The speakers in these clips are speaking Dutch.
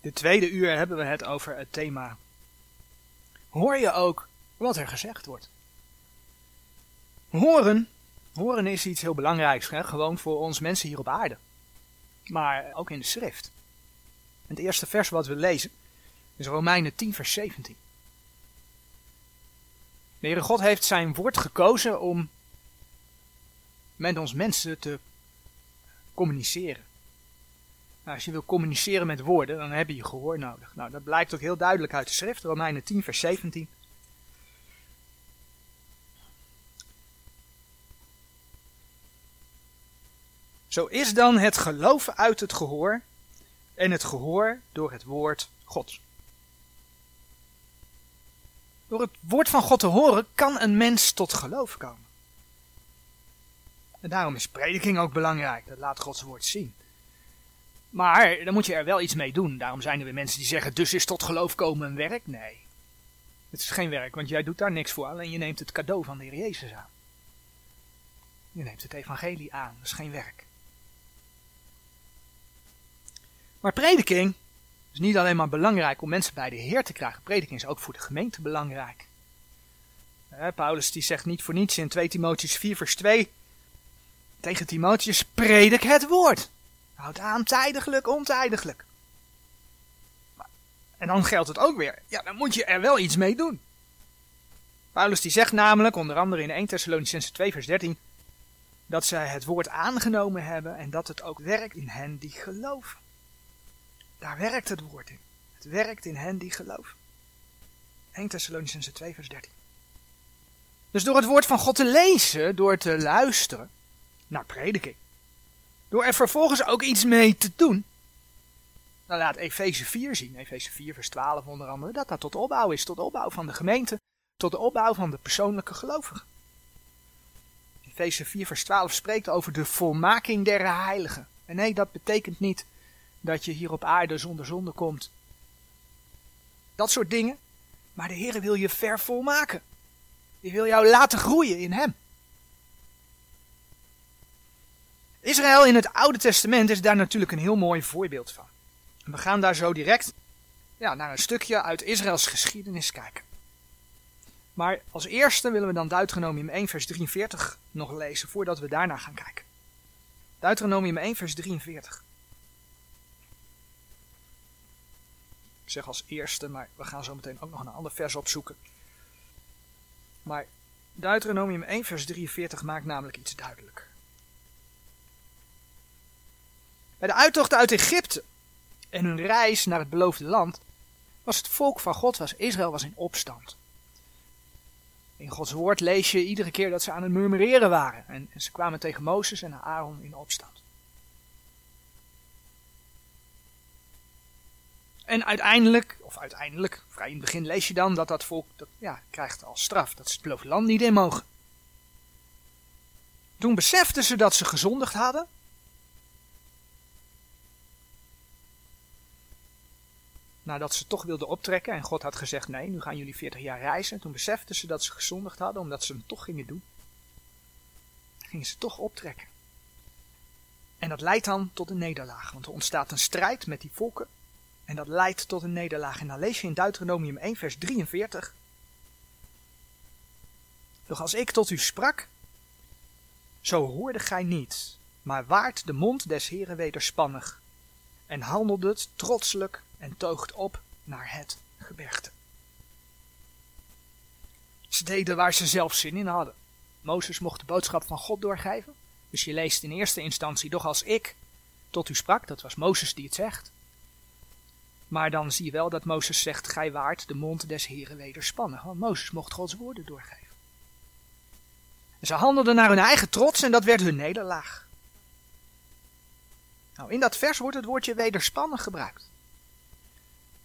Dit tweede uur hebben we het over het thema. Hoor je ook wat er gezegd wordt? Horen, horen is iets heel belangrijks, hè? gewoon voor ons mensen hier op aarde. Maar ook in de schrift. Het eerste vers wat we lezen is Romeinen 10, vers 17. De Heere God heeft zijn woord gekozen om met ons mensen te communiceren. Nou, als je wil communiceren met woorden, dan heb je gehoor nodig. Nou, dat blijkt ook heel duidelijk uit de schrift, Romeinen 10, vers 17. Zo is dan het geloof uit het gehoor en het gehoor door het woord Gods. Door het woord van God te horen kan een mens tot geloof komen. En daarom is prediking ook belangrijk. Dat laat Gods woord zien. Maar dan moet je er wel iets mee doen. Daarom zijn er weer mensen die zeggen, dus is tot geloof komen een werk? Nee. Het is geen werk, want jij doet daar niks voor. Alleen je neemt het cadeau van de Heer Jezus aan. Je neemt het evangelie aan. Dat is geen werk. Maar prediking is niet alleen maar belangrijk om mensen bij de Heer te krijgen. Prediking is ook voor de gemeente belangrijk. Paulus die zegt niet voor niets in 2 Timotheus 4 vers 2 tegen Timotheus, predik het woord. Houd aan tijdiglijk, ontijdiglijk. En dan geldt het ook weer, ja, dan moet je er wel iets mee doen. Paulus die zegt namelijk, onder andere in 1 Thessalonicense 2 vers 13, dat zij het woord aangenomen hebben en dat het ook werkt in hen die geloven. Daar werkt het woord in. Het werkt in hen die geloven. 1 Thessalonicense 2 vers 13. Dus door het woord van God te lezen, door te luisteren naar prediking, door er vervolgens ook iets mee te doen, dan laat Efeze 4 zien, Efeze 4 vers 12 onder andere, dat dat tot opbouw is, tot opbouw van de gemeente, tot de opbouw van de persoonlijke gelovigen. Efeze 4 vers 12 spreekt over de volmaking der heiligen. En nee, dat betekent niet dat je hier op aarde zonder zonde komt. Dat soort dingen. Maar de Heer wil je vervolmaken. Die wil jou laten groeien in Hem. Israël in het Oude Testament is daar natuurlijk een heel mooi voorbeeld van. We gaan daar zo direct ja, naar een stukje uit Israëls geschiedenis kijken. Maar als eerste willen we dan Deuteronomium 1 vers 43 nog lezen voordat we daarna gaan kijken. Deuteronomium 1 vers 43. Ik zeg als eerste, maar we gaan zo meteen ook nog een ander vers opzoeken. Maar Deuteronomium 1 vers 43 maakt namelijk iets duidelijk. Bij de uittocht uit Egypte en hun reis naar het beloofde land was het volk van God, was Israël, was in opstand. In Gods woord lees je iedere keer dat ze aan het murmureren waren. En, ze kwamen tegen Mozes en Aaron in opstand. En uiteindelijk, of uiteindelijk, vrij in het begin lees je dan dat dat volk dat, ja, krijgt als straf dat ze het beloofde land niet in mogen. Toen beseften ze dat ze gezondigd hadden. Nadat ze toch wilden optrekken en God had gezegd nee, nu gaan jullie 40 jaar reizen. Toen beseften ze dat ze gezondigd hadden omdat ze hem toch gingen doen. Gingen ze toch optrekken. En dat leidt dan tot een nederlaag, want er ontstaat een strijd met die volken en dat leidt tot een nederlaag. En dan lees je in Deuteronomium 1, vers 43. Doch als ik tot u sprak, zo hoorde gij niet, maar waart de mond des Heren wederspannig, en handelde het trotselijk en toogt op naar het gebergte. Ze deden waar ze zelf zin in hadden. Mozes mocht de boodschap van God doorgeven. Dus je leest in eerste instantie, doch als ik tot u sprak, dat was Mozes die het zegt. Maar dan zie je wel dat Mozes zegt, gij waart de mond des Heren wederspannen. Want Mozes mocht Gods woorden doorgeven. En ze handelden naar hun eigen trots en dat werd hun nederlaag. Nou, in dat vers wordt het woordje wederspannen gebruikt.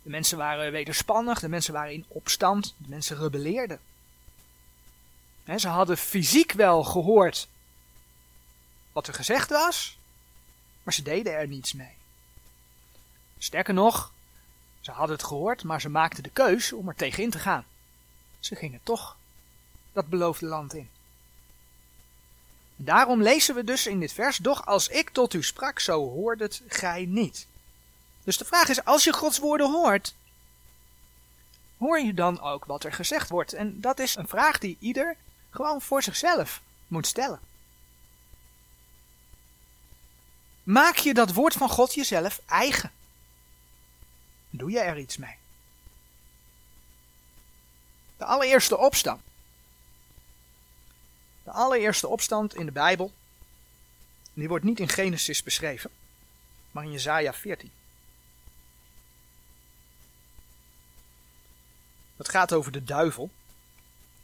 De mensen waren wederspannig, de mensen waren in opstand, de mensen rebelleerden. ze hadden fysiek wel gehoord wat er gezegd was, maar ze deden er niets mee. Sterker nog, ze hadden het gehoord, maar ze maakten de keus om er tegenin te gaan. Ze gingen toch dat beloofde land in. Daarom lezen we dus in dit vers, doch als ik tot u sprak, zo hoorde het gij niet. Dus de vraag is, als je Gods woorden hoort, hoor je dan ook wat er gezegd wordt? En dat is een vraag die ieder gewoon voor zichzelf moet stellen. Maak je dat woord van God jezelf eigen? Doe je er iets mee? De allereerste opstand. De allereerste opstand in de Bijbel, die wordt niet in Genesis beschreven, maar in Jezaja 14. Het gaat over de duivel,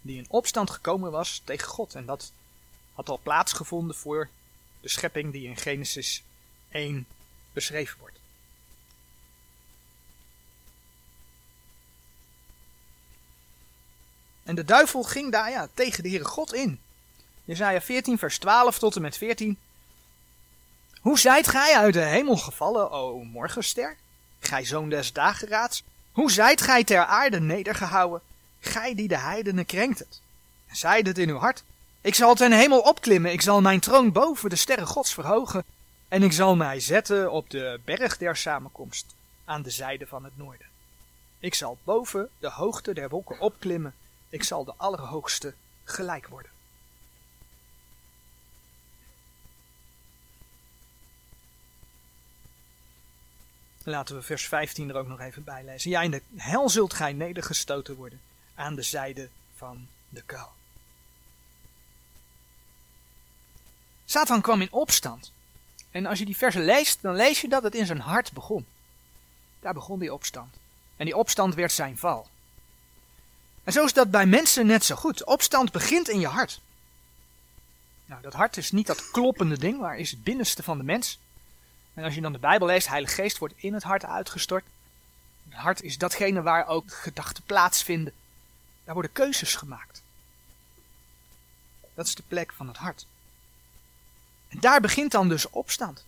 die in opstand gekomen was tegen God. En dat had al plaatsgevonden voor de schepping die in Genesis 1 beschreven wordt. En de duivel ging daar ja, tegen de Heere God in. Jezaja 14 vers 12 tot en met 14. Hoe zijt gij uit de hemel gevallen, o morgenster? Gij zoon des dageraads? Hoe zijt gij ter aarde nedergehouden? Gij die de heidenen krenkt het. En zeid het in uw hart. Ik zal ten hemel opklimmen, ik zal mijn troon boven de sterren gods verhogen. En ik zal mij zetten op de berg der samenkomst, aan de zijde van het noorden. Ik zal boven de hoogte der wolken opklimmen, ik zal de Allerhoogste gelijk worden. Laten we vers 15 er ook nog even bij lezen. Ja, in de hel zult gij nedergestoten worden aan de zijde van de kuil. Satan kwam in opstand. En als je die versen leest, dan lees je dat het in zijn hart begon. Daar begon die opstand. En die opstand werd zijn val. En zo is dat bij mensen net zo goed. Opstand begint in je hart. Nou, dat hart is niet dat kloppende ding, waar is het binnenste van de mens. En als je dan de Bijbel leest, Heilige Geest wordt in het hart uitgestort. Het hart is datgene waar ook gedachten plaatsvinden. Daar worden keuzes gemaakt. Dat is de plek van het hart. En daar begint dan dus opstand.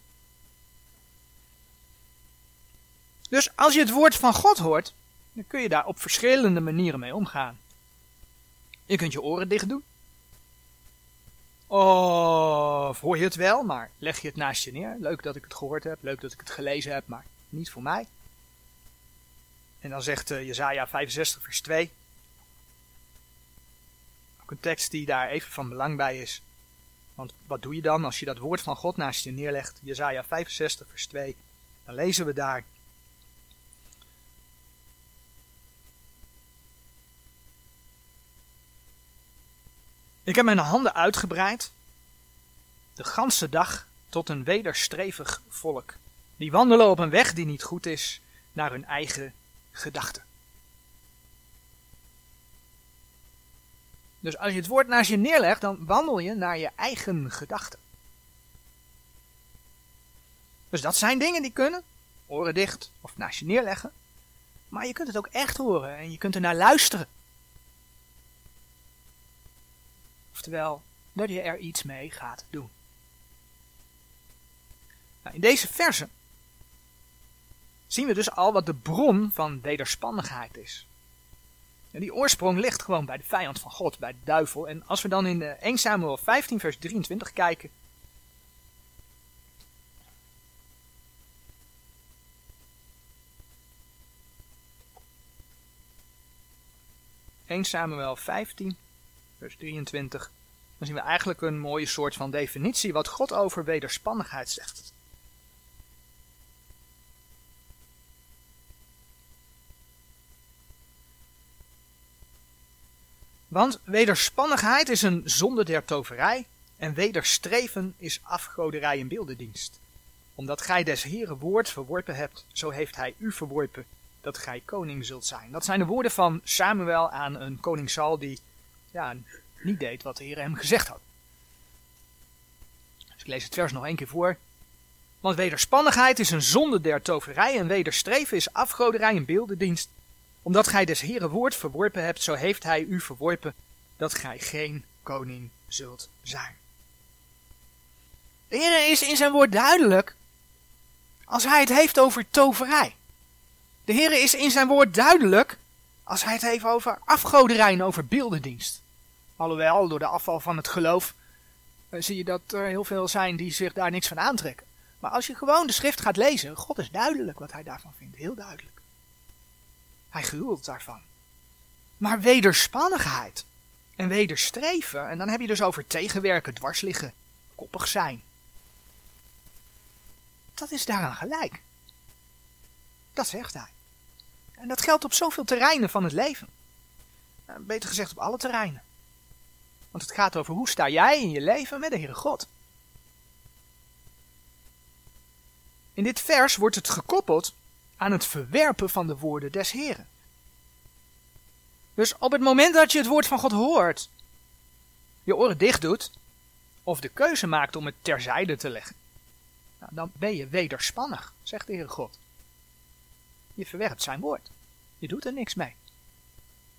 Dus als je het woord van God hoort, dan kun je daar op verschillende manieren mee omgaan. Je kunt je oren dicht doen. Of hoor je het wel, maar leg je het naast je neer. Leuk dat ik het gehoord heb, leuk dat ik het gelezen heb, maar niet voor mij. En dan zegt uh, Jezaja 65 vers 2. Ook een tekst die daar even van belang bij is. Want wat doe je dan als je dat woord van God naast je neerlegt? Jezaja 65 vers 2. Dan lezen we daar. Ik heb mijn handen uitgebreid, de ganse dag, tot een wederstrevig volk, die wandelen op een weg die niet goed is, naar hun eigen gedachten. Dus als je het woord naast je neerlegt, dan wandel je naar je eigen gedachten. Dus dat zijn dingen die kunnen, oren dicht of naast je neerleggen. Maar je kunt het ook echt horen en je kunt er naar luisteren. Oftewel, dat je er iets mee gaat doen. Nou, in deze verse zien we dus al wat de bron van wederspannigheid is. En die oorsprong ligt gewoon bij de vijand van God, bij de duivel. En als we dan in 1 Samuel 15 vers 23 kijken. ...1 Samuel 15, vers 23... ...dan zien we eigenlijk een mooie soort van definitie... ...wat God over wederspannigheid zegt. Want wederspannigheid is een zonde der toverij en wederstreven is afgoderij en beeldendienst. Omdat gij des Heren woord verworpen hebt, zo heeft hij u verworpen, dat gij koning zult zijn. Dat zijn de woorden van Samuel aan een koning Saul die ja, niet deed wat de Heer hem gezegd had. Dus ik lees het vers nog één keer voor. Want wederspannigheid is een zonde der toverij en wederstreven is afgoderij en beeldendienst omdat gij des Heeren woord verworpen hebt, zo heeft hij u verworpen dat gij geen koning zult zijn. De Heer is in zijn woord duidelijk als hij het heeft over toverij. De Heer is in zijn woord duidelijk als hij het heeft over afgoderij en over beeldendienst. Alhoewel, door de afval van het geloof eh, zie je dat er heel veel zijn die zich daar niks van aantrekken. Maar als je gewoon de schrift gaat lezen, God is duidelijk wat hij daarvan vindt, heel duidelijk. Hij gruwelt daarvan. Maar wederspannigheid en wederstreven, en dan heb je dus over tegenwerken, dwars liggen, koppig zijn. Dat is daaraan gelijk. Dat zegt hij. En dat geldt op zoveel terreinen van het leven. Beter gezegd op alle terreinen. Want het gaat over hoe sta jij in je leven met de Heere God. In dit vers wordt het gekoppeld aan het verwerpen van de woorden des Heren. Dus op het moment dat je het woord van God hoort, je oren dicht doet, of de keuze maakt om het terzijde te leggen, nou, dan ben je wederspannig, zegt de Heere God. Je verwerpt zijn woord. Je doet er niks mee.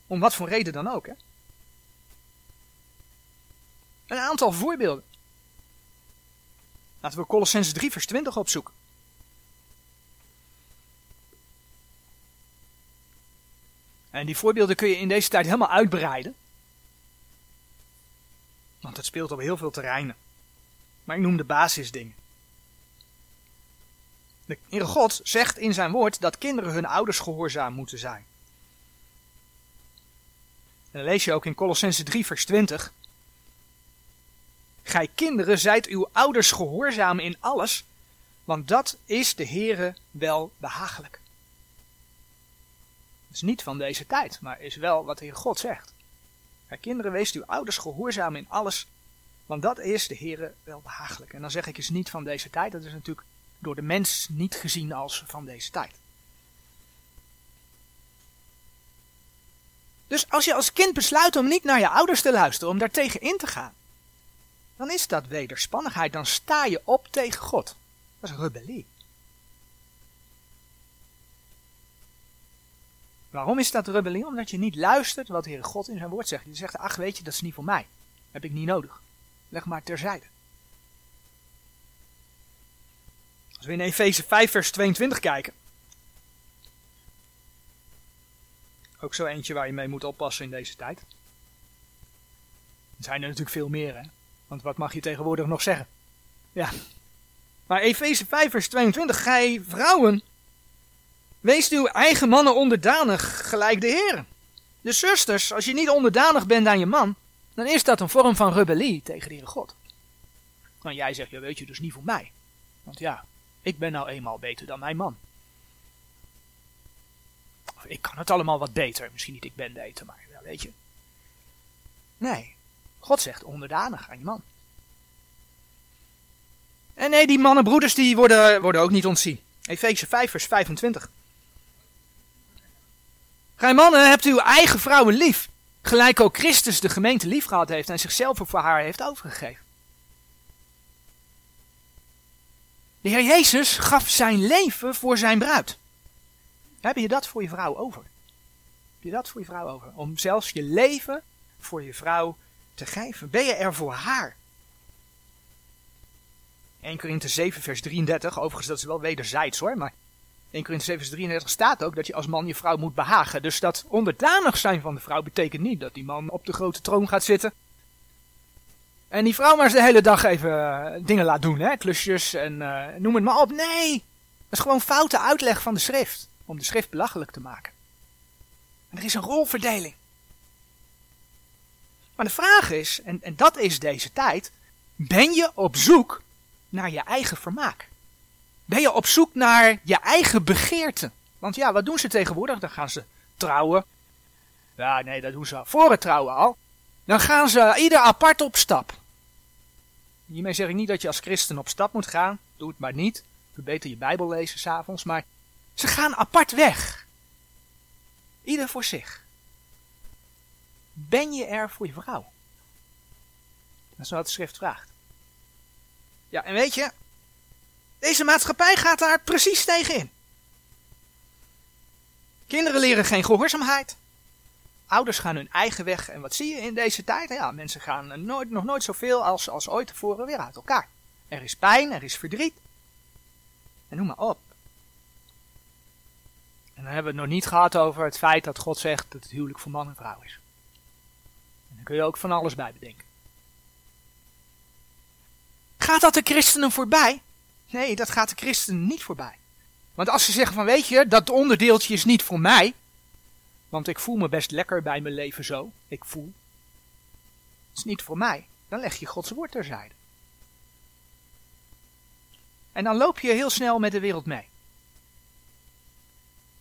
Om wat voor reden dan ook, hè? Een aantal voorbeelden. Laten we Colossens 3 vers 20 opzoeken. En die voorbeelden kun je in deze tijd helemaal uitbreiden. Want het speelt op heel veel terreinen. Maar ik noem de basisdingen. De Heere God zegt in zijn woord dat kinderen hun ouders gehoorzaam moeten zijn. En dan lees je ook in Colossense 3 vers 20. Gij kinderen zijt uw ouders gehoorzaam in alles, want dat is de Heere wel behagelijk. Dat is niet van deze tijd, maar is wel wat de Heer God zegt. Gij kinderen, wees uw ouders gehoorzaam in alles, want dat is de Heere wel behagelijk. En dan zeg ik is niet van deze tijd, dat is natuurlijk door de mens niet gezien als van deze tijd. Dus als je als kind besluit om niet naar je ouders te luisteren, om daartegen in te gaan, dan is dat wederspannigheid. Dan sta je op tegen God. Dat is rebellie. Waarom is dat rebellie? Omdat je niet luistert wat de Heere God in zijn woord zegt. Je zegt, ach weet je, dat is niet voor mij. Heb ik niet nodig. Leg maar terzijde. Als we in Efeze 5 vers 22 kijken. Ook zo eentje waar je mee moet oppassen in deze tijd. Er zijn er natuurlijk veel meer, hè. Want wat mag je tegenwoordig nog zeggen? Ja. Maar Efeze 5 vers 22. Gij vrouwen, wees uw eigen mannen onderdanig, gelijk de heren. De zusters, als je niet onderdanig bent aan je man, dan is dat een vorm van rebellie tegen de God. Want jij zegt, ja weet je, dus niet voor mij. Want ja, ik ben nou eenmaal beter dan mijn man. Ik kan het allemaal wat beter. Misschien niet ik ben beter, maar ja, weet je. Nee, God zegt onderdanig aan je man. En nee, die mannenbroeders die worden, worden ook niet ontzien. Efeze 5 vers 25. Gij mannen hebt uw eigen vrouwen lief. Gelijk ook Christus de gemeente lief gehad heeft en zichzelf voor haar heeft overgegeven. De Heer Jezus gaf zijn leven voor zijn bruid. Heb je dat voor je vrouw over? Heb je dat voor je vrouw over? Om zelfs je leven voor je vrouw te geven. Ben je er voor haar? 1 Korinthe 7 vers 33, overigens dat is wel wederzijds hoor, maar 1 Korinthe 7 vers 33 staat ook dat je als man je vrouw moet behagen. Dus dat onderdanig zijn van de vrouw betekent niet dat die man op de grote troon gaat zitten en die vrouw maar eens de hele dag even eh, dingen laat doen, hè? klusjes en uh, noem het maar op. Nee, dat is gewoon foute uitleg van de schrift. Om de schrift belachelijk te maken. En er is een rolverdeling. Maar de vraag is, en, en dat is deze tijd, ben je op zoek naar je eigen vermaak? Ben je op zoek naar je eigen begeerte? Want ja, wat doen ze tegenwoordig? Dan gaan ze trouwen. Ja, nee, dat doen ze voor het trouwen al. Dan gaan ze ieder apart op stap. Hiermee zeg ik niet dat je als christen op stap moet gaan. Doe het maar niet. Je beter je Bijbel lezen s'avonds. Maar ze gaan apart weg. Ieder voor zich. Ben je er voor je vrouw? Dat is wat de schrift vraagt. Ja, en weet je, deze maatschappij gaat daar precies tegen in. Kinderen leren geen gehoorzaamheid. Ouders gaan hun eigen weg. En wat zie je in deze tijd? Ja, mensen gaan nooit, nog nooit zoveel als, als ooit tevoren weer uit elkaar. Er is pijn, er is verdriet. En noem maar op. En dan hebben we het nog niet gehad over het feit dat God zegt dat het huwelijk voor man en vrouw is. En daar kun je ook van alles bij bedenken. Gaat dat de christenen voorbij? Nee, dat gaat de christen niet voorbij. Want als ze zeggen van weet je, dat onderdeeltje is niet voor mij. Want ik voel me best lekker bij mijn leven zo. Ik voel. Het is niet voor mij. Dan leg je Gods woord terzijde. En dan loop je heel snel met de wereld mee.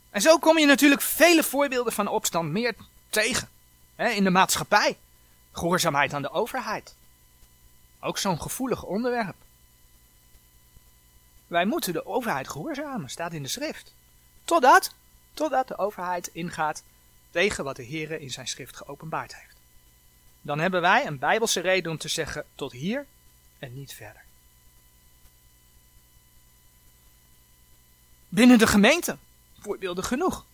En zo kom je natuurlijk vele voorbeelden van opstand meer tegen. In de maatschappij. Gehoorzaamheid aan de overheid. Ook zo'n gevoelig onderwerp. Wij moeten de overheid gehoorzamen, staat in de schrift. Totdat, totdat de overheid ingaat tegen wat de Heer in zijn schrift geopenbaard heeft. Dan hebben wij een bijbelse reden om te zeggen tot hier en niet verder. Binnen de gemeente, voorbeelden genoeg.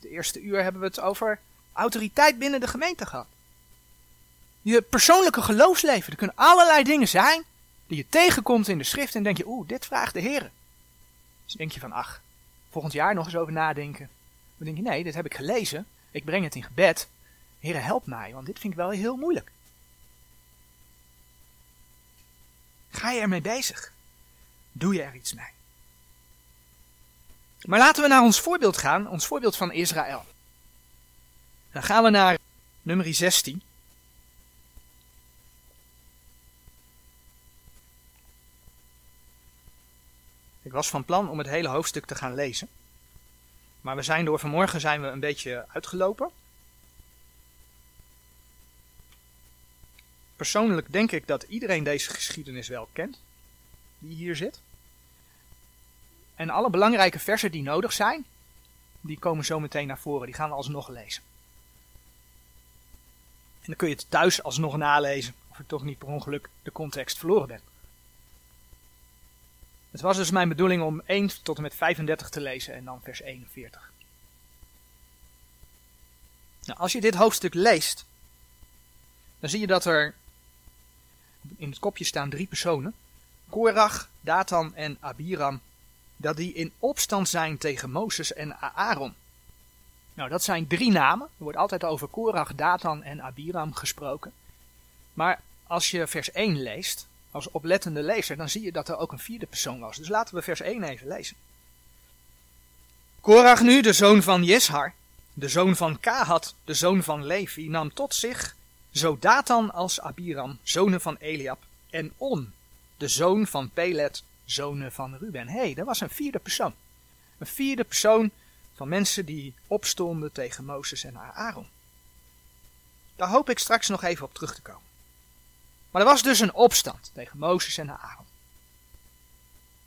De eerste uur hebben we het over autoriteit binnen de gemeente gehad. Je persoonlijke geloofsleven, er kunnen allerlei dingen zijn die je tegenkomt in de schrift en denk je, oeh, dit vraagt de Heer. Dus denk je van, ach, volgend jaar nog eens over nadenken. Dan denk je, nee, dit heb ik gelezen, ik breng het in gebed. Heer, help mij, want dit vind ik wel heel moeilijk. Ga je ermee bezig? Doe je er iets mee? Maar laten we naar ons voorbeeld gaan, ons voorbeeld van Israël. Dan gaan we naar nummer 16. Ik was van plan om het hele hoofdstuk te gaan lezen. Maar we zijn door vanmorgen zijn we een beetje uitgelopen. Persoonlijk denk ik dat iedereen deze geschiedenis wel kent, die hier zit. En alle belangrijke versen die nodig zijn, die komen zo meteen naar voren. Die gaan we alsnog lezen. En dan kun je het thuis alsnog nalezen, of ik toch niet per ongeluk de context verloren ben. Het was dus mijn bedoeling om 1 tot en met 35 te lezen en dan vers 41. Nou, als je dit hoofdstuk leest, dan zie je dat er in het kopje staan drie personen. Korach, Datan en Abiram. Dat die in opstand zijn tegen Mozes en Aaron. Nou, dat zijn drie namen. Er wordt altijd over Korach, Datan en Abiram gesproken. Maar als je vers 1 leest, als oplettende lezer, dan zie je dat er ook een vierde persoon was. Dus laten we vers 1 even lezen. Korach nu, de zoon van Jeshar, de zoon van Kahat, de zoon van Levi, nam tot zich zo Datan als Abiram, zonen van Eliab, en On, de zoon van Pelet, zonen van Ruben. Hé, hey, dat was een vierde persoon. Een vierde persoon van mensen die opstonden tegen Mozes en Aaron. Daar hoop ik straks nog even op terug te komen. Maar er was dus een opstand tegen Mozes en Aaron.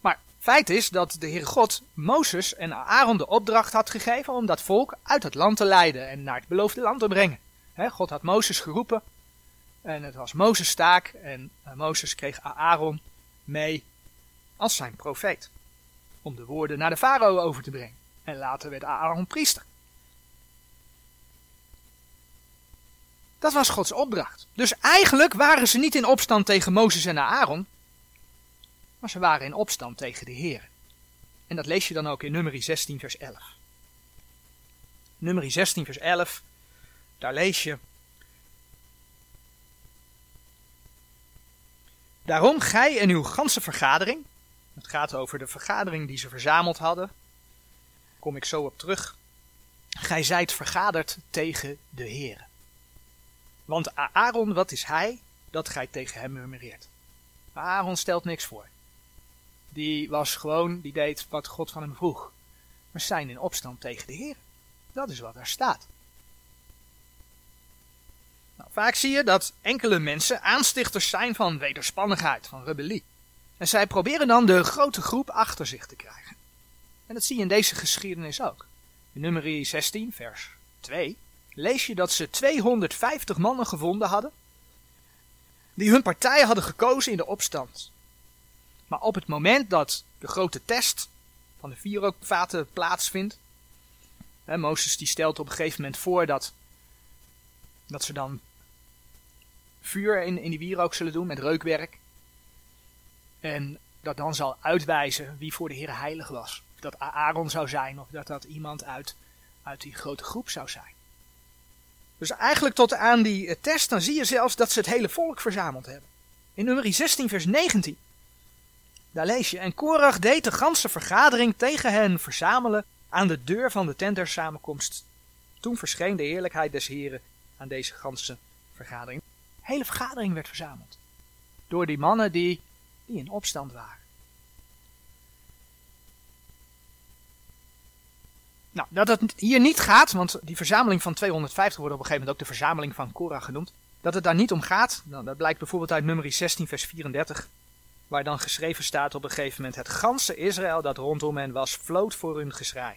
Maar feit is dat de Heere God Mozes en Aaron de opdracht had gegeven om dat volk uit het land te leiden en naar het beloofde land te brengen. God had Mozes geroepen en het was Mozes taak en uh, Mozes kreeg Aaron mee als zijn profeet. Om de woorden naar de farao over te brengen. En later werd Aaron priester. Dat was Gods opdracht. Dus eigenlijk waren ze niet in opstand tegen Mozes en Aaron, maar ze waren in opstand tegen de Heer. En dat lees je dan ook in nummer 16 vers 11. Nummer 16 vers 11, daar lees je. Daarom gij en uw ganse vergadering, het gaat over de vergadering die ze verzameld hadden, kom ik zo op terug. Gij zijt vergaderd tegen de Heer. Want Aaron, wat is hij, dat gij tegen hem murmureert? Aaron stelt niks voor. Die was gewoon, die deed wat God van hem vroeg. Maar zijn in opstand tegen de Heer. Dat is wat daar staat. Nou, vaak zie je dat enkele mensen aanstichters zijn van wederspannigheid, van rebellie. En zij proberen dan de grote groep achter zich te krijgen. En dat zie je in deze geschiedenis ook. In nummer 16, vers 2, lees je dat ze 250 mannen gevonden hadden, die hun partij hadden gekozen in de opstand. Maar op het moment dat de grote test van de vierookvaten plaatsvindt, hè, Mozes die stelt op een gegeven moment voor dat, dat ze dan vuur in, in die wierook zullen doen met reukwerk. En dat dan zal uitwijzen wie voor de Heer heilig was. Of dat Aaron zou zijn of dat dat iemand uit, uit die grote groep zou zijn. Dus eigenlijk tot aan die eh, test, dan zie je zelfs dat ze het hele volk verzameld hebben. In nummer 16 vers 19. Daar lees je. En Korach deed de ganse vergadering tegen hen verzamelen aan de deur van de tent der samenkomst. Toen verscheen de heerlijkheid des Heren aan deze ganse vergadering. De hele vergadering werd verzameld. Door die mannen die, die in opstand waren. Nou, dat het hier niet gaat, want die verzameling van 250 wordt op een gegeven moment ook de verzameling van Korach genoemd. Dat het daar niet om gaat, nou, dat blijkt bijvoorbeeld uit nummer 16 vers 34. Waar dan geschreven staat op een gegeven moment: Het ganse Israël dat rondom hen was, vloot voor hun geschrei.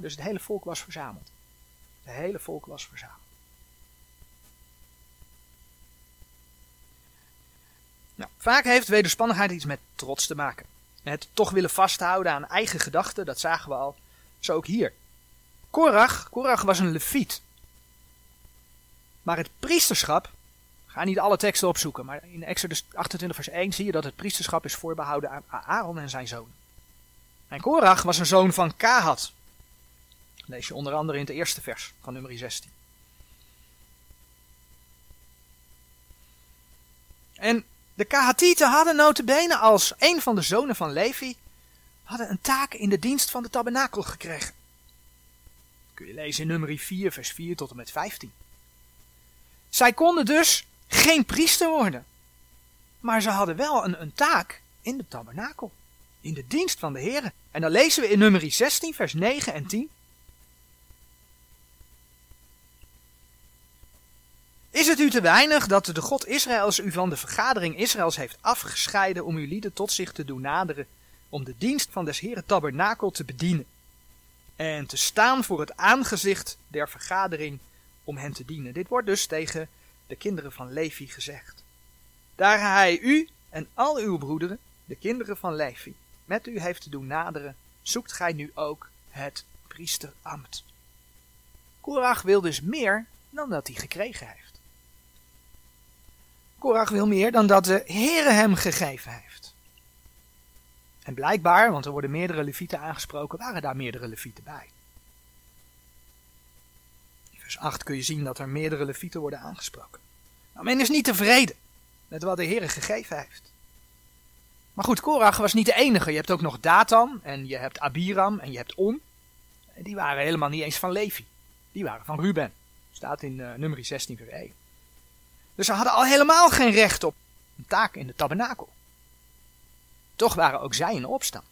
Dus het hele volk was verzameld. Het hele volk was verzameld. Nou, vaak heeft wederspannigheid iets met trots te maken. Het toch willen vasthouden aan eigen gedachten, dat zagen we al. Zo ook hier. Korach, Korach was een leviet. Maar het priesterschap, ga niet alle teksten opzoeken, maar in Exodus 28 vers 1 zie je dat het priesterschap is voorbehouden aan Aaron en zijn zoon. En Korach was een zoon van Kahat. lees je onder andere in het eerste vers van nummer 16. En de Kahatieten hadden notabene als een van de zonen van Levi hadden een taak in de dienst van de tabernakel gekregen. Kun je lezen in nummer 4 vers 4 tot en met 15. Zij konden dus geen priester worden. Maar ze hadden wel een, een taak in de tabernakel. In de dienst van de Heer. En dan lezen we in nummer 16 vers 9 en 10. Is het u te weinig dat de God Israëls u van de vergadering Israëls heeft afgescheiden om uw lieden tot zich te doen naderen, om de dienst van des Heren tabernakel te bedienen en te staan voor het aangezicht der vergadering om hen te dienen? Dit wordt dus tegen de kinderen van Levi gezegd. Daar hij u en al uw broederen, de kinderen van Levi, met u heeft te doen naderen, zoekt gij nu ook het priesterambt. Korach wil dus meer dan dat hij gekregen heeft. Korach wil meer dan dat de Heere hem gegeven heeft. En blijkbaar, want er worden meerdere levieten aangesproken, waren daar meerdere levieten bij. In vers 8 kun je zien dat er meerdere levieten worden aangesproken. Nou, men is niet tevreden met wat de Heere gegeven heeft. Maar goed, Korach was niet de enige. Je hebt ook nog Datan en je hebt Abiram en je hebt On. Die waren helemaal niet eens van Levi. Die waren van Ruben. Staat in uh, nummer 16 vers 1. Dus ze hadden al helemaal geen recht op een taak in de tabernakel. Toch waren ook zij in opstand.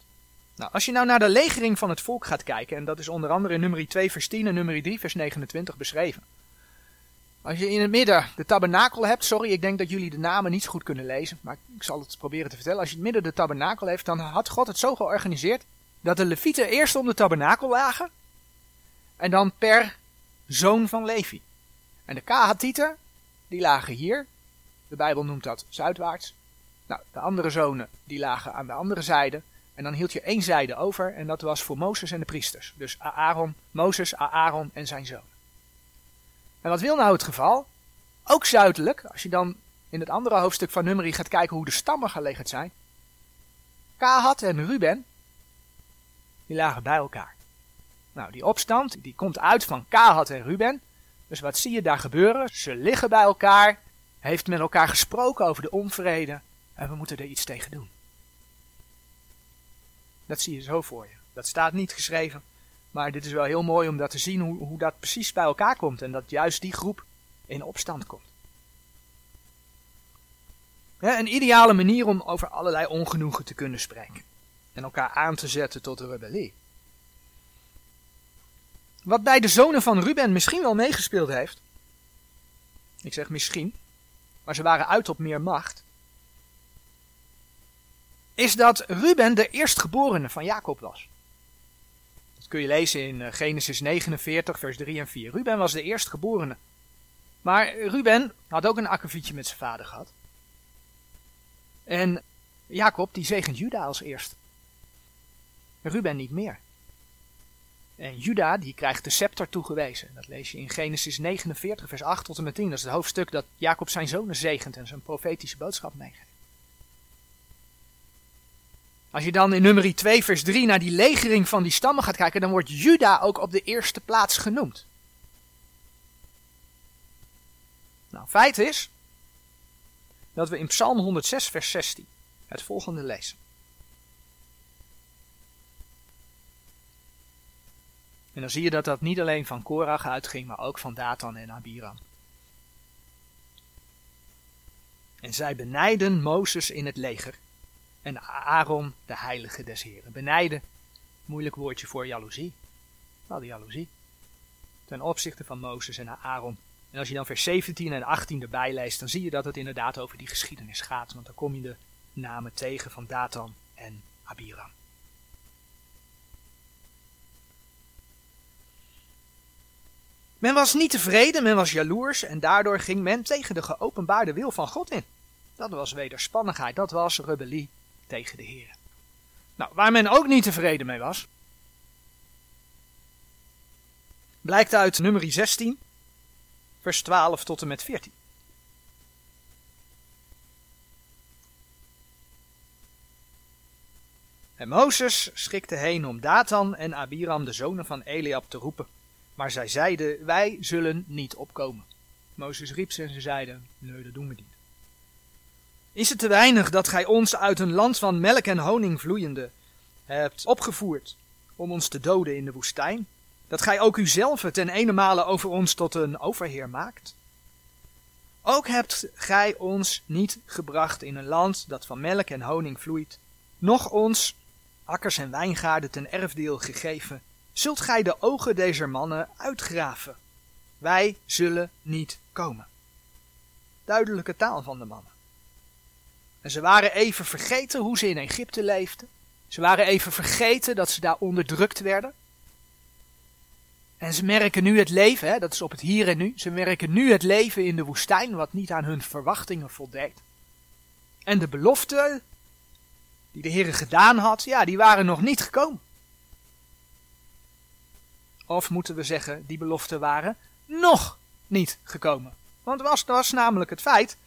Nou, als je nou naar de legering van het volk gaat kijken, en dat is onder andere in nummer 2 vers 10 en nummer 3 vers 29 beschreven. Als je in het midden de tabernakel hebt, sorry, ik denk dat jullie de namen niet goed kunnen lezen, maar ik zal het proberen te vertellen. Als je in het midden de tabernakel heeft, dan had God het zo georganiseerd dat de levieten eerst om de tabernakel lagen en dan per zoon van Levi. En de Kahatieten, die lagen hier. De Bijbel noemt dat zuidwaarts. Nou, de andere zonen, die lagen aan de andere zijde. En dan hield je één zijde over en dat was voor Mozes en de priesters. Dus Aaron, Mozes, Aaron en zijn zoon. En wat wil nou het geval? Ook zuidelijk, als je dan in het andere hoofdstuk van Numeri gaat kijken hoe de stammen gelegd zijn. Kahat en Ruben, die lagen bij elkaar. Nou, die opstand, die komt uit van Kahat en Ruben. Dus wat zie je daar gebeuren? Ze liggen bij elkaar, heeft met elkaar gesproken over de onvrede en we moeten er iets tegen doen. Dat zie je zo voor je. Dat staat niet geschreven, maar dit is wel heel mooi om dat te zien hoe, hoe dat precies bij elkaar komt en dat juist die groep in opstand komt. Een ideale manier om over allerlei ongenoegen te kunnen spreken en elkaar aan te zetten tot de rebellie. Wat bij de zonen van Ruben misschien wel meegespeeld heeft. Ik zeg misschien, maar ze waren uit op meer macht. Is dat Ruben de eerstgeborene van Jacob was. Dat kun je lezen in eh, Genesis 49, vers 3 en 4. Ruben was de eerstgeborene. Maar Ruben had ook een akkefietje met zijn vader gehad. En Jacob die zegent Juda als eerste. Ruben niet meer. En Juda die krijgt de scepter toegewezen. Dat lees je in Genesis 49 vers 8 tot en met 10. Dat is het hoofdstuk dat Jacob zijn zonen zegent en zijn profetische boodschap meegeeft. Als je dan in nummer 2 vers 3 naar die legering van die stammen gaat kijken, dan wordt Juda ook op de eerste plaats genoemd. Nou, feit is dat we in Psalm 106 vers 16 het volgende lezen. En dan zie je dat dat niet alleen van Korach uitging, maar ook van Datan en Abiram. En zij benijden Mozes in het leger en Aaron de heilige des Heren. Benijden, moeilijk woordje voor jaloezie. Wel de jaloezie. Ten opzichte van Mozes en Aaron. En als je dan vers 17 en 18 erbij leest, dan zie je dat het inderdaad over die geschiedenis gaat. Want dan kom je de namen tegen van Datan en Abiram. Men was niet tevreden, men was jaloers en daardoor ging men tegen de geopenbaarde wil van God in. Dat was wederspannigheid, dat was rebellie tegen de Heer. Nou, waar men ook niet tevreden mee was, blijkt uit nummer 16, vers 12 tot en met 14. En Mozes schikte heen om Datan en Abiram, de zonen van Eliab, te roepen. Maar zij zeiden, wij zullen niet opkomen. Mozes riep ze en ze zeiden, nee, dat doen we niet. Is het te weinig dat gij ons uit een land van melk en honing vloeiende hebt opgevoerd om ons te doden in de woestijn? Dat gij ook uzelf ten ene over ons tot een overheer maakt? Ook hebt gij ons niet gebracht in een land dat van melk en honing vloeit, noch ons akkers en wijngaarden ten erfdeel gegeven, zult gij de ogen deze mannen uitgraven. Wij zullen niet komen. Duidelijke taal van de mannen. En ze waren even vergeten hoe ze in Egypte leefden. Ze waren even vergeten dat ze daar onderdrukt werden. En ze merken nu het leven, hè, dat is op het hier en nu. Ze merken nu het leven in de woestijn, wat niet aan hun verwachtingen voldeed. En de beloften die de Heer gedaan had, ja, die waren nog niet gekomen. Of moeten we zeggen, die beloften waren nog niet gekomen. Want was, was namelijk het feit,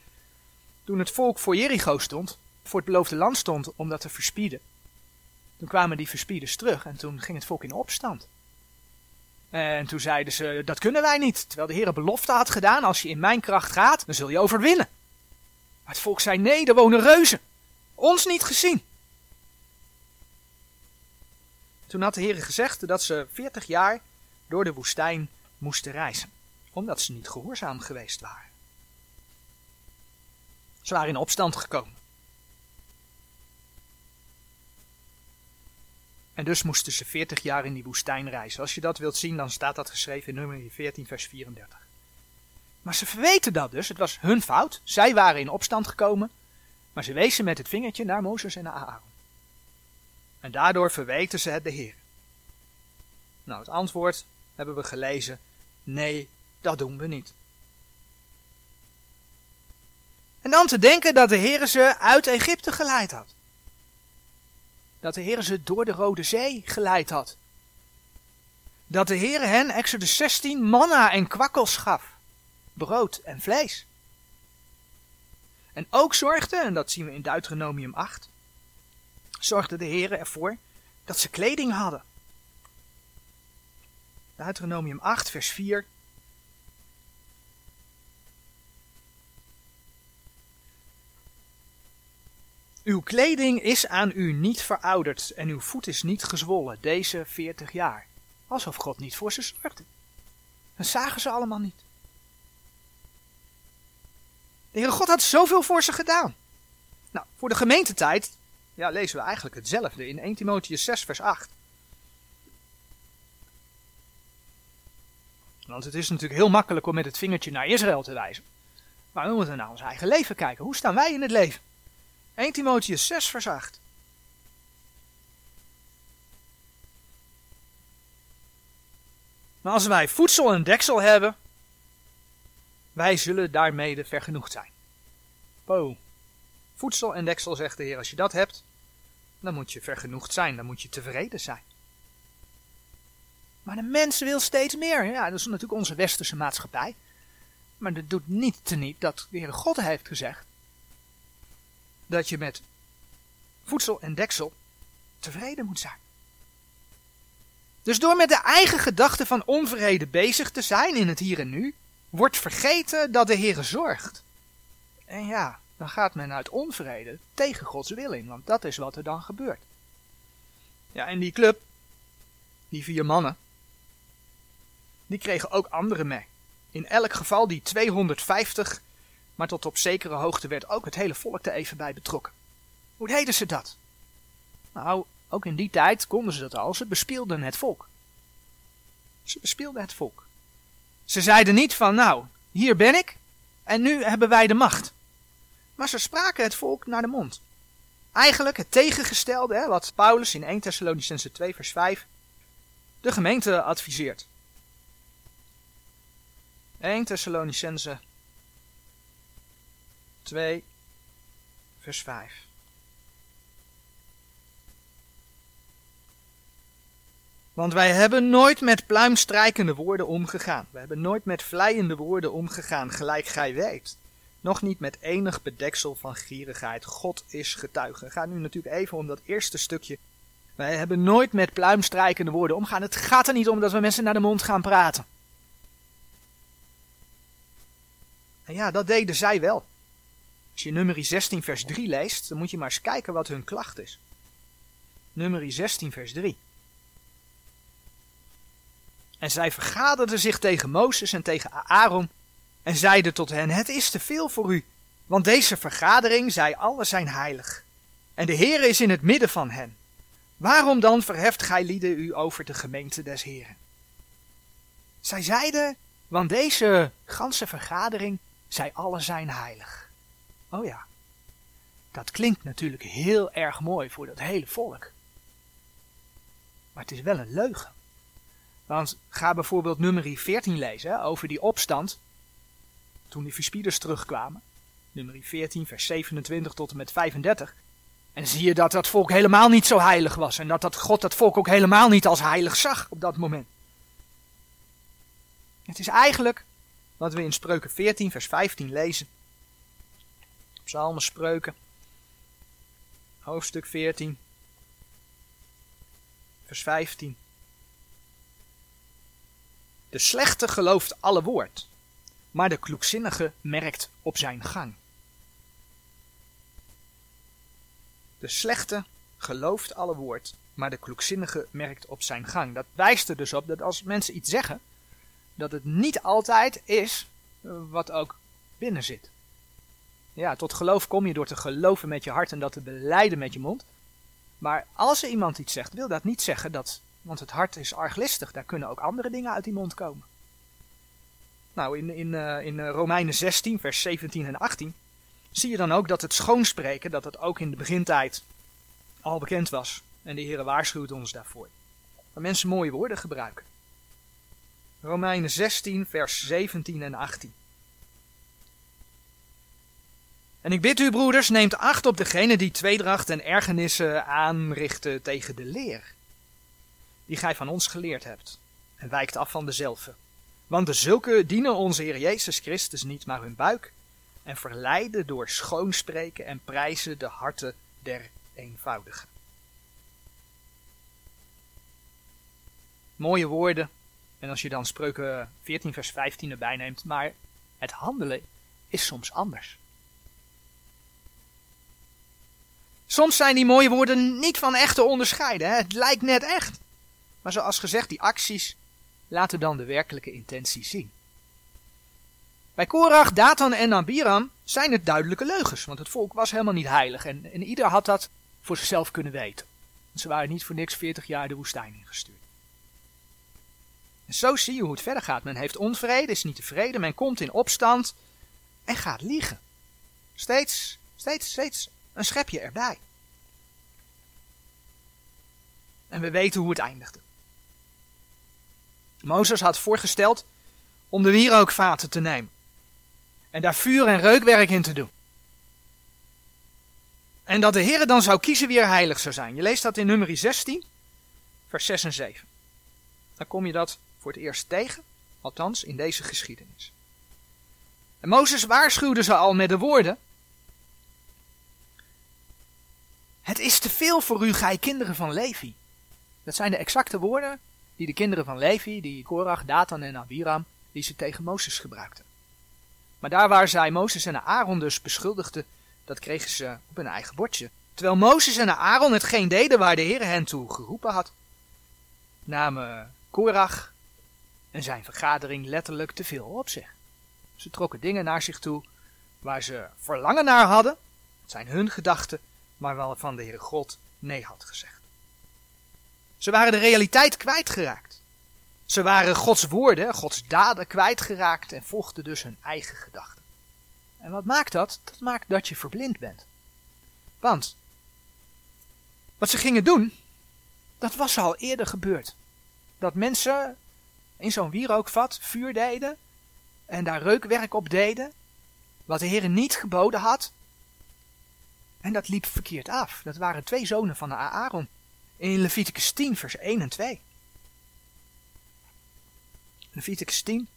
toen het volk voor Jericho stond, voor het beloofde land stond om dat te verspieden. Toen kwamen die verspieders terug en toen ging het volk in opstand. En toen zeiden ze, dat kunnen wij niet. Terwijl de Heer een belofte had gedaan, als je in mijn kracht gaat, dan zul je overwinnen. Maar het volk zei, nee, er wonen reuzen. Ons niet gezien. Toen had de Heer gezegd dat ze veertig jaar door de woestijn moesten reizen, omdat ze niet gehoorzaam geweest waren. Ze waren in opstand gekomen. En dus moesten ze veertig jaar in die woestijn reizen. Als je dat wilt zien, dan staat dat geschreven in nummer 14, vers 34. Maar ze verweten dat dus. Het was hun fout. Zij waren in opstand gekomen. Maar ze wezen met het vingertje naar Mozes en naar Aaron. En daardoor verweten ze het de Heer. Nou, het antwoord hebben we gelezen. Nee, dat doen we niet. En dan te denken dat de Heer ze uit Egypte geleid had. Dat de Heer ze door de Rode Zee geleid had. Dat de Heer hen, Exodus 16, manna en kwakkels gaf. Brood en vlees. En ook zorgde, en dat zien we in Deuteronomium 8, zorgde de Heer ervoor dat ze kleding hadden. Deuteronomium 8, vers 4. Uw kleding is aan u niet verouderd en uw voet is niet gezwollen deze veertig jaar. Alsof God niet voor ze zorgde. Dat zagen ze allemaal niet. De Heere God had zoveel voor ze gedaan. Nou, voor de gemeentetijd ja, lezen we eigenlijk hetzelfde in 1 Timotheus 6 vers 8. Want het is natuurlijk heel makkelijk om met het vingertje naar Israël te wijzen. Maar we moeten naar ons eigen leven kijken. Hoe staan wij in het leven? 1 Timotheus 6 vers 8. Maar als wij voedsel en deksel hebben, wij zullen daarmee vergenoegd zijn. Po. Voedsel en deksel, zegt de Heer, als je dat hebt, dan moet je vergenoegd zijn, dan moet je tevreden zijn. Maar de mens wil steeds meer. Ja, dat is natuurlijk onze westerse maatschappij. Maar dat doet niet te niet dat de Heer God heeft gezegd dat je met voedsel en deksel tevreden moet zijn. Dus door met de eigen gedachten van onvrede bezig te zijn in het hier en nu, wordt vergeten dat de Heer zorgt. En ja, dan gaat men uit onvrede tegen Gods wil in, want dat is wat er dan gebeurt. Ja, en die club, die vier mannen, die kregen ook anderen mee. In elk geval die 250, maar tot op zekere hoogte werd ook het hele volk er even bij betrokken. Hoe deden ze dat? Nou, ook in die tijd konden ze dat al, ze bespielden het volk. Ze bespielden het volk. Ze zeiden niet van, nou, hier ben ik en nu hebben wij de macht. Maar ze spraken het volk naar de mond. Eigenlijk het tegengestelde, hè, wat Paulus in 1 Thessalonicense 2 vers 5 de gemeente adviseert. 1 Thessalonicense 2 vers 5. Want wij hebben nooit met pluimstrijkende woorden omgegaan. We hebben nooit met vleiende woorden omgegaan, gelijk gij weet. Nog niet met enig bedeksel van gierigheid. God is getuige. Gaat nu natuurlijk even om dat eerste stukje. Wij hebben nooit met pluimstrijkende woorden omgaan. Het gaat er niet om dat we mensen naar de mond gaan praten. En ja, dat deden zij wel. Als je nummer 16 vers 3 leest, dan moet je maar eens kijken wat hun klacht is. Nummer 16 vers 3. En zij vergaderden zich tegen Mozes en tegen Aaron en zeiden tot hen, het is te veel voor u, want deze vergadering, zij alle zijn heilig. En de Heer is in het midden van hen. Waarom dan verheft gij lieden u over de gemeente des Heren? Zij zeiden, want deze ganse vergadering, zij alle zijn heilig. Oh ja, dat klinkt natuurlijk heel erg mooi voor dat hele volk. Maar het is wel een leugen. Want ga bijvoorbeeld nummer 14 lezen over die opstand. Toen die verspieders terugkwamen. Nummer 14, vers 27 tot en met 35. En zie je dat dat volk helemaal niet zo heilig was. En dat, dat God dat volk ook helemaal niet als heilig zag op dat moment. Het is eigenlijk wat we in Spreuken 14, vers 15 lezen. Psalmen Spreuken. Hoofdstuk 14. Vers 15. De slechte gelooft alle woord, maar de kloekzinnige merkt op zijn gang. De slechte gelooft alle woord, maar de kloekzinnige merkt op zijn gang. Dat wijst er dus op dat als mensen iets zeggen, dat het niet altijd is wat ook binnen zit. Ja, tot geloof kom je door te geloven met je hart en dat te beleiden met je mond. Maar als er iemand iets zegt, wil dat niet zeggen dat want het hart is arglistig, daar kunnen ook andere dingen uit die mond komen. Nou, in, in, uh, in uh, Romeinen 16, vers 17 en 18 zie je dan ook dat het schoonspreken, dat het ook in de begintijd al bekend was. En de Heer waarschuwt ons daarvoor. Dat mensen mooie woorden gebruiken. Romeinen 16, vers 17 en 18. En ik bid u, broeders, neemt acht op degene die tweedracht en ergernissen aanrichten tegen de leer die gij van ons geleerd hebt, en wijkt af van dezelfde. Want de zulke dienen onze Heer Jezus Christus niet, maar hun buik, en verleiden door schoonspreken en prijzen de harten der eenvoudigen. Mooie woorden, en als je dan spreuken 14 vers 15 erbij neemt, maar het handelen is soms anders. Soms zijn die mooie woorden niet van echt te onderscheiden. Hè? Het lijkt net echt. Maar zoals gezegd, die acties laten dan de werkelijke intentie zien. Bij Korach, Datan en Abiram zijn het duidelijke leugens, want het volk was helemaal niet heilig en, ieder had dat voor zichzelf kunnen weten. ze waren niet voor niks 40 jaar de woestijn ingestuurd. En zo zie je hoe het verder gaat. Men heeft onvrede, is niet tevreden, men komt in opstand en gaat liegen. Steeds, steeds, steeds een schepje erbij. En we weten hoe het eindigde. Mozes had voorgesteld om de wierookvaten te nemen. En daar vuur en reukwerk in te doen. En dat de Heer dan zou kiezen wie er heilig zou zijn. Je leest dat in nummer 16, vers 6 en 7. Dan kom je dat voor het eerst tegen, althans in deze geschiedenis. En Mozes waarschuwde ze al met de woorden: Het is te veel voor u, gij kinderen van Levi. Dat zijn de exacte woorden die de kinderen van Levi, die Korach, Datan en Abiram, die ze tegen Mozes gebruikten. Maar daar waar zij Mozes en Aaron dus beschuldigden, dat kregen ze op hun eigen bordje. Terwijl Mozes en Aaron hetgeen deden waar de Heer hen toe geroepen had. Namen Korach en zijn vergadering letterlijk te veel op zich. Ze trokken dingen naar zich toe waar ze verlangen naar hadden, het zijn hun gedachten, maar waarvan de Heere God nee had gezegd. Ze waren de realiteit kwijtgeraakt. Ze waren Gods woorden, Gods daden kwijtgeraakt en volgden dus hun eigen gedachten. En wat maakt dat? Dat maakt dat je verblind bent. Want wat ze gingen doen, dat was al eerder gebeurd. Dat mensen in zo'n wierookvat vuur deden en daar reukwerk op deden, wat de Heer niet geboden had. En dat liep verkeerd af. Dat waren twee zonen van de Aaron in Leviticus 10, vers 1 en 2. Leviticus 10,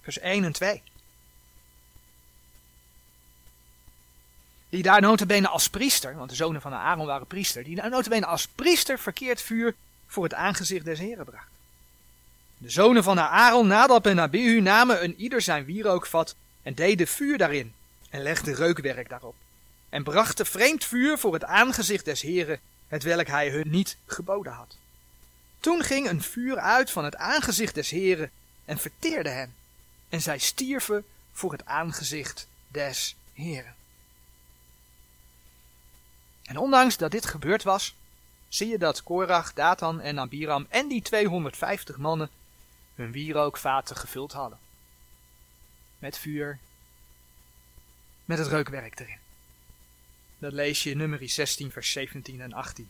vers 1 en 2. Die daar notabene als priester, want de zonen van Aaron waren priester, die daar notabene als priester verkeerd vuur voor het aangezicht des Heren bracht. De zonen van Aaron, Nadab en Abihu, namen een ieder zijn wierookvat en deden vuur daarin en legden reukwerk daarop. En brachten vreemd vuur voor het aangezicht des Heren, het welk hij hun niet geboden had. Toen ging een vuur uit van het aangezicht des Heren en verteerde hen. En zij stierven voor het aangezicht des Heren. En ondanks dat dit gebeurd was, zie je dat Korach, Datan en Abiram en die 250 mannen hun wierookvaten gevuld hadden. Met vuur, met het reukwerk erin. Dat lees je in nummer 16, vers 17 en 18.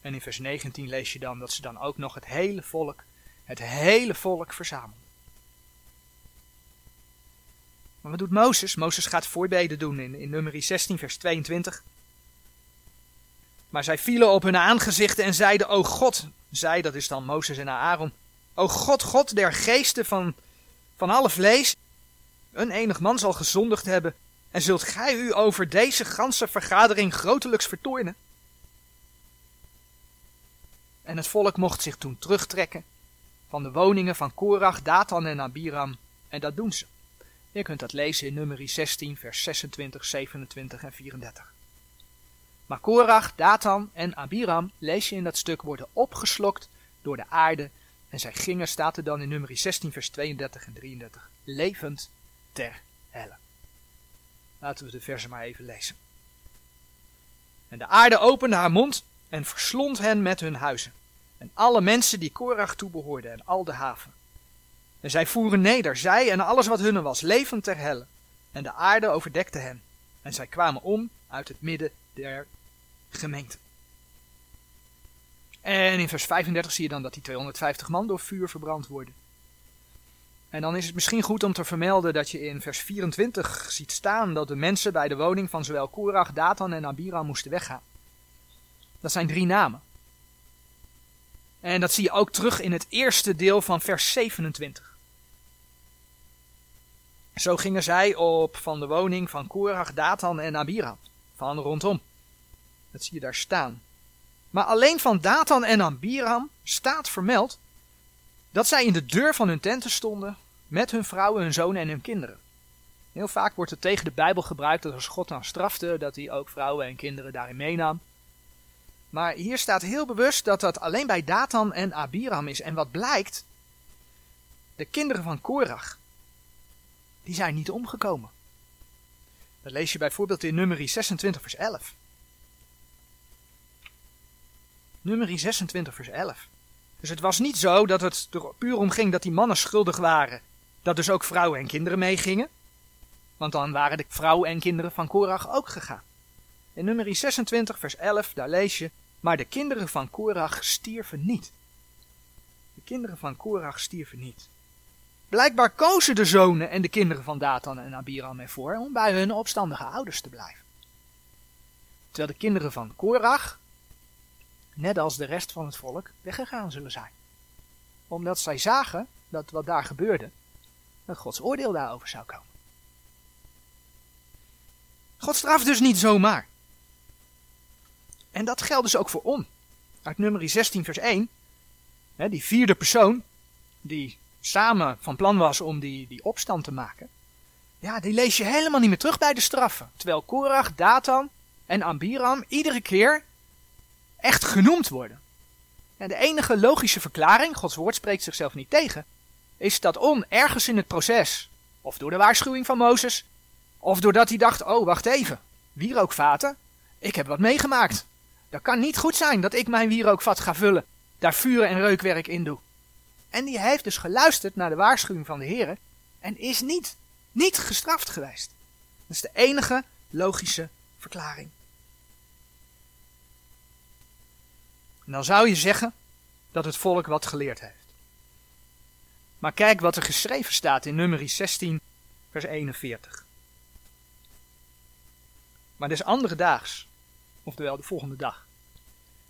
En in vers 19 lees je dan dat ze dan ook nog het hele volk, het hele volk verzamelden. Maar wat doet Mozes? Mozes gaat voorbeden doen in, in nummer 16, vers 22. Maar zij vielen op hun aangezichten en zeiden, O God, zij, dat is dan Mozes en Aaron, O God, God der geesten van, van alle vlees, een enig man zal gezondigd hebben, en zult gij u over deze ganse vergadering grotelijks vertoornen? En het volk mocht zich toen terugtrekken van de woningen van Korach, Datan en Abiram, en dat doen ze. Je kunt dat lezen in nummer 16, vers 26, 27 en 34. Maar Korach, Datan en Abiram, lees je in dat stuk, worden opgeslokt door de aarde. En zij gingen, staat er dan in nummer 16, vers 32 en 33, levend ter helle. Laten we de versen maar even lezen. En de aarde opende haar mond en verslond hen met hun huizen. En alle mensen die Korach toebehoorden en al de haven. En zij voeren neder, zij en alles wat hunne was, levend ter helle. En de aarde overdekte hen. En zij kwamen om uit het midden der gemeente. En in vers 35 zie je dan dat die 250 man door vuur verbrand worden. En dan is het misschien goed om te vermelden dat je in vers 24 ziet staan dat de mensen bij de woning van zowel Korach, Datan en Abiram moesten weggaan. Dat zijn drie namen. En dat zie je ook terug in het eerste deel van vers 27. Zo gingen zij op van de woning van Korach, Datan en Abiram, van rondom. Dat zie je daar staan. Maar alleen van Datan en Abiram staat vermeld dat zij in de deur van hun tenten stonden met hun vrouwen, hun zonen en hun kinderen. Heel vaak wordt het tegen de Bijbel gebruikt dat als God dan strafte, dat hij ook vrouwen en kinderen daarin meenam. Maar hier staat heel bewust dat dat alleen bij Datan en Abiram is. En wat blijkt, de kinderen van Korach, die zijn niet omgekomen. Dat lees je bijvoorbeeld in nummer 26 vers 11. Nummer 26 vers 11. Dus het was niet zo dat het er puur om ging dat die mannen schuldig waren. Dat dus ook vrouwen en kinderen meegingen. Want dan waren de vrouwen en kinderen van Korach ook gegaan. In nummer 26 vers 11, daar lees je, maar de kinderen van Korach stierven niet. De kinderen van Korach stierven niet. Blijkbaar kozen de zonen en de kinderen van Datan en Abiram ervoor om bij hun opstandige ouders te blijven. Terwijl de kinderen van Korach, net als de rest van het volk, weggegaan zullen zijn. Omdat zij zagen dat wat daar gebeurde, dat Gods oordeel daarover zou komen. God straft dus niet zomaar. En dat geldt dus ook voor On. Uit nummer 16 vers 1, hè, die vierde persoon, die samen van plan was om die, die opstand te maken. Ja, die lees je helemaal niet meer terug bij de straffen. Terwijl Korach, Datan en Ambiram iedere keer echt genoemd worden. En de enige logische verklaring, Gods woord spreekt zichzelf niet tegen, is dat On ergens in het proces, of door de waarschuwing van Mozes, of doordat hij dacht, oh wacht even, wierookvaten, ik heb wat meegemaakt. Dat kan niet goed zijn dat ik mijn wierookvat ga vullen, daar vuur en reukwerk in doe. En die heeft dus geluisterd naar de waarschuwing van de Heer en is niet, niet gestraft geweest. Dat is de enige logische verklaring. En dan zou je zeggen dat het volk wat geleerd heeft. Maar kijk wat er geschreven staat in nummer 16, vers 41. Maar des andere daags, oftewel de volgende dag,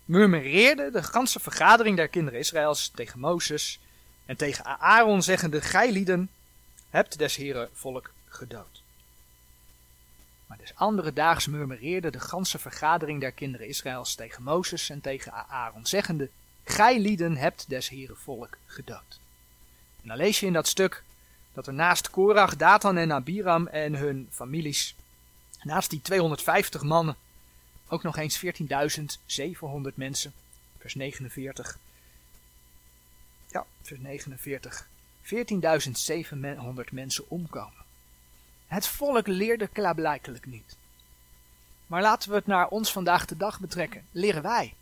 murmureerde de ganse vergadering der kinderen Israëls tegen Mozes en tegen Aaron zeggende, gij lieden hebt des heren volk gedood. Maar des andere daags murmureerde de ganse vergadering der kinderen Israëls tegen Mozes en tegen Aaron, zeggende, gij lieden hebt des heren volk gedood. En dan lees je in dat stuk dat er naast Korach, Datan en Abiram en hun families, naast die 250 mannen, ook nog eens 14.700 mensen, vers 49. Ja, vers 49. 14.700 mensen omkomen. Het volk leerde klaarblijkelijk niet. Maar laten we het naar ons vandaag de dag betrekken. Leren wij.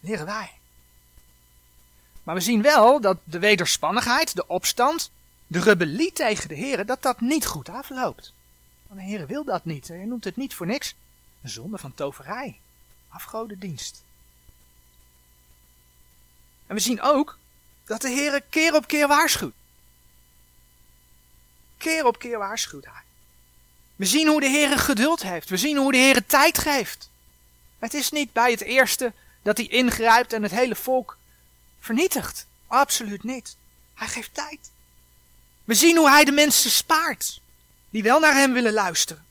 Leren wij. Maar we zien wel dat de wederspannigheid, de opstand, de rebellie tegen de Heer, dat dat niet goed afloopt. Want de Heer wil dat niet. Hij noemt het niet voor niks. Een zonde van toverij. Afgodendienst. En we zien ook dat de Heer keer op keer waarschuwt. Keer op keer waarschuwt hij. We zien hoe de Heer geduld heeft. We zien hoe de Heer tijd geeft. Het is niet bij het eerste dat hij ingrijpt en het hele volk vernietigt. Absoluut niet. Hij geeft tijd. We zien hoe hij de mensen spaart die wel naar hem willen luisteren.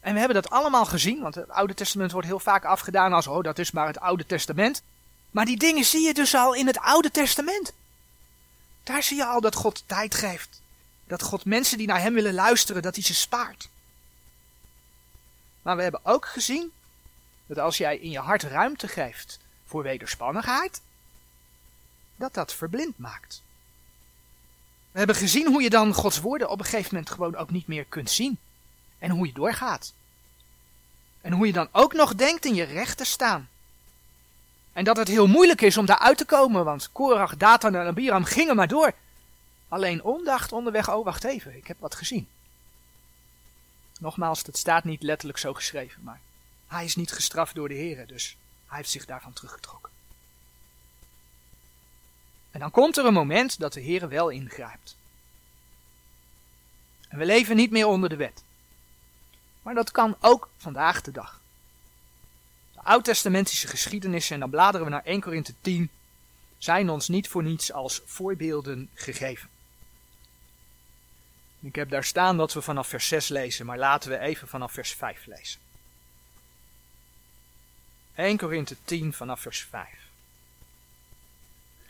En we hebben dat allemaal gezien, want het Oude Testament wordt heel vaak afgedaan als, oh, dat is maar het Oude Testament. Maar die dingen zie je dus al in het Oude Testament. Daar zie je al dat God tijd geeft. Dat God mensen die naar hem willen luisteren, dat hij ze spaart. Maar we hebben ook gezien dat als jij in je hart ruimte geeft voor wederspannigheid, dat dat verblind maakt. We hebben gezien hoe je dan Gods woorden op een gegeven moment gewoon ook niet meer kunt zien. En hoe je doorgaat. En hoe je dan ook nog denkt in je recht te staan. En dat het heel moeilijk is om daar uit te komen, want Korach, Datan en Abiram gingen maar door. Alleen ondacht onderweg, oh wacht even, ik heb wat gezien. Nogmaals, het staat niet letterlijk zo geschreven, maar hij is niet gestraft door de Heer, dus hij heeft zich daarvan teruggetrokken. En dan komt er een moment dat de Heer wel ingrijpt. En we leven niet meer onder de wet. Maar dat kan ook vandaag de dag. De oud-testamentische geschiedenissen, en dan bladeren we naar 1 Korinthe 10, zijn ons niet voor niets als voorbeelden gegeven. Ik heb daar staan dat we vanaf vers 6 lezen, maar laten we even vanaf vers 5 lezen. 1 Korinthe 10 vanaf vers 5.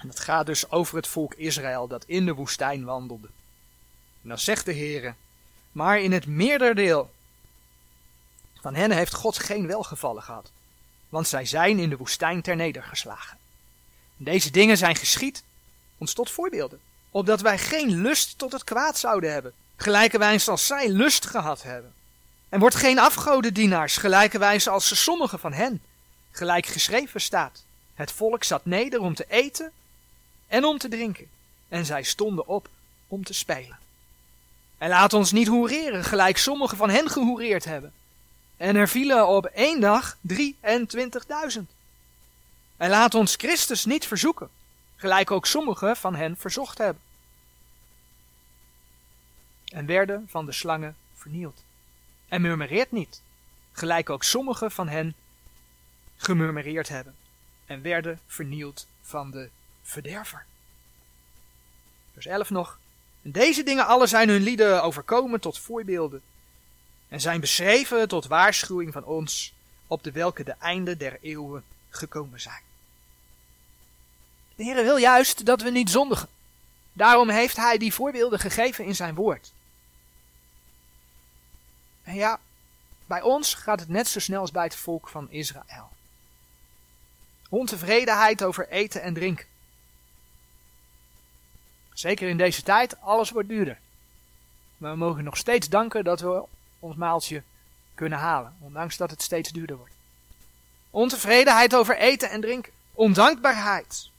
En het gaat dus over het volk Israël dat in de woestijn wandelde. En dan zegt de Heer, maar in het meerderdeel van hen heeft God geen welgevallen gehad, want zij zijn in de woestijn ter nedergeslagen. En deze dingen zijn geschied ons tot voorbeelden, opdat wij geen lust tot het kwaad zouden hebben, gelijkerwijs als zij lust gehad hebben. En wordt geen afgodendienaars, gelijkerwijs als sommigen van hen, gelijk geschreven staat. Het volk zat neder om te eten en om te drinken, en zij stonden op om te spelen. En laat ons niet hoereren, gelijk sommigen van hen gehoereerd hebben. En er vielen op één dag 23.000. En laat ons Christus niet verzoeken, gelijk ook sommigen van hen verzocht hebben. En werden van de slangen vernield. En murmureert niet, gelijk ook sommigen van hen gemurmureerd hebben. En werden vernield van de verderver. Vers 11 nog. Deze dingen alle zijn hun lieden overkomen tot voorbeelden. En zijn beschreven tot waarschuwing van ons, op de welke de einde der eeuwen gekomen zijn. De Heer wil juist dat we niet zondigen. Daarom heeft Hij die voorbeelden gegeven in zijn woord. En ja, bij ons gaat het net zo snel als bij het volk van Israël. Ontevredenheid over eten en drinken. Zeker in deze tijd, alles wordt duurder. Maar we mogen nog steeds danken dat we ons maaltje kunnen halen, ondanks dat het steeds duurder wordt. Ontevredenheid over eten en drinken. Ondankbaarheid.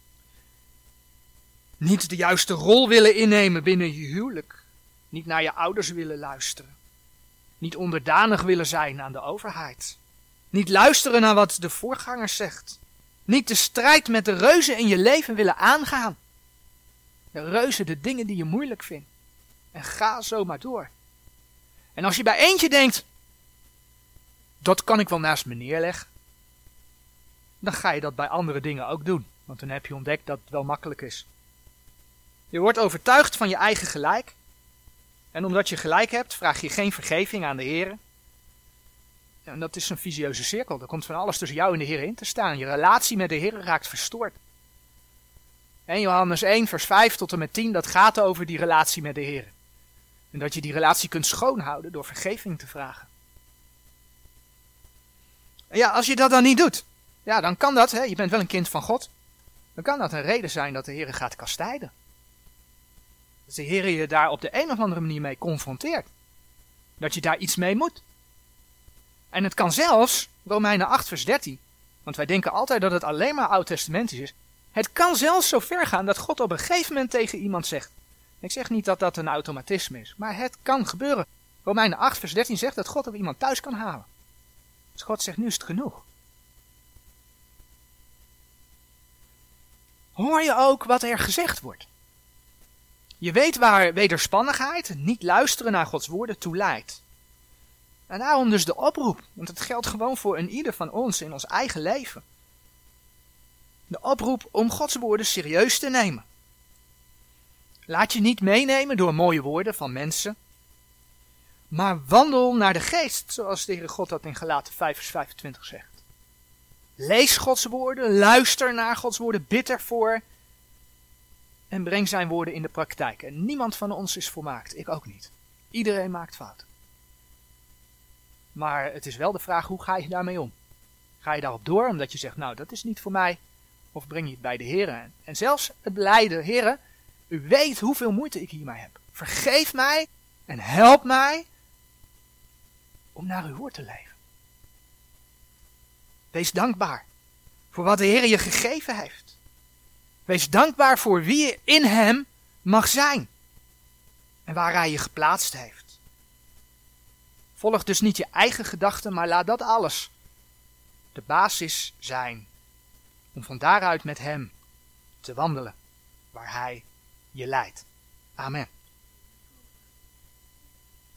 Niet de juiste rol willen innemen binnen je huwelijk. Niet naar je ouders willen luisteren. Niet onderdanig willen zijn aan de overheid. Niet luisteren naar wat de voorganger zegt. Niet de strijd met de reuzen in je leven willen aangaan. De reuzen, de dingen die je moeilijk vindt. En ga zo maar door. En als je bij eentje denkt, dat kan ik wel naast me neerleggen, dan ga je dat bij andere dingen ook doen. Want dan heb je ontdekt dat het wel makkelijk is. Je wordt overtuigd van je eigen gelijk. En omdat je gelijk hebt, vraag je geen vergeving aan de Heer. En dat is een visieuze cirkel. Er komt van alles tussen jou en de Heer in te staan. Je relatie met de Heer raakt verstoord. En Johannes 1, vers 5 tot en met 10, dat gaat over die relatie met de Heer. En dat je die relatie kunt schoonhouden door vergeving te vragen. En ja, als je dat dan niet doet, ja, dan kan dat, hè, je bent wel een kind van God, dan kan dat een reden zijn dat de Heer gaat kastijden. Dat de Heer je daar op de een of andere manier mee confronteert. Dat je daar iets mee moet. En het kan zelfs, Romeinen 8 vers 13, want wij denken altijd dat het alleen maar oud-testamentisch is. Het kan zelfs zo ver gaan dat God op een gegeven moment tegen iemand zegt. Ik zeg niet dat dat een automatisme is, maar het kan gebeuren. Romeinen 8 vers 13 zegt dat God op iemand thuis kan halen. Dus God zegt, nu is het genoeg. Hoor je ook wat er gezegd wordt? Je weet waar wederspannigheid, niet luisteren naar Gods woorden, toe leidt. En daarom dus de oproep, want het geldt gewoon voor een ieder van ons in ons eigen leven. De oproep om Gods woorden serieus te nemen. Laat je niet meenemen door mooie woorden van mensen, maar wandel naar de geest, zoals de Heere God dat in Galaten 5 vers 25 zegt. Lees Gods woorden, luister naar Gods woorden, bid ervoor en breng zijn woorden in de praktijk. En niemand van ons is volmaakt, ik ook niet. Iedereen maakt fouten. Maar het is wel de vraag, hoe ga je daarmee om? Ga je daarop door omdat je zegt, nou dat is niet voor mij, of breng je het bij de Heer? En zelfs het beleiden, Heer, u weet hoeveel moeite ik hiermee heb. Vergeef mij en help mij om naar uw woord te leven. Wees dankbaar voor wat de Heer je gegeven heeft. Wees dankbaar voor wie je in Hem mag zijn en waar Hij je geplaatst heeft. Volg dus niet je eigen gedachten, maar laat dat alles de basis zijn om van daaruit met Hem te wandelen waar Hij je leidt. Amen.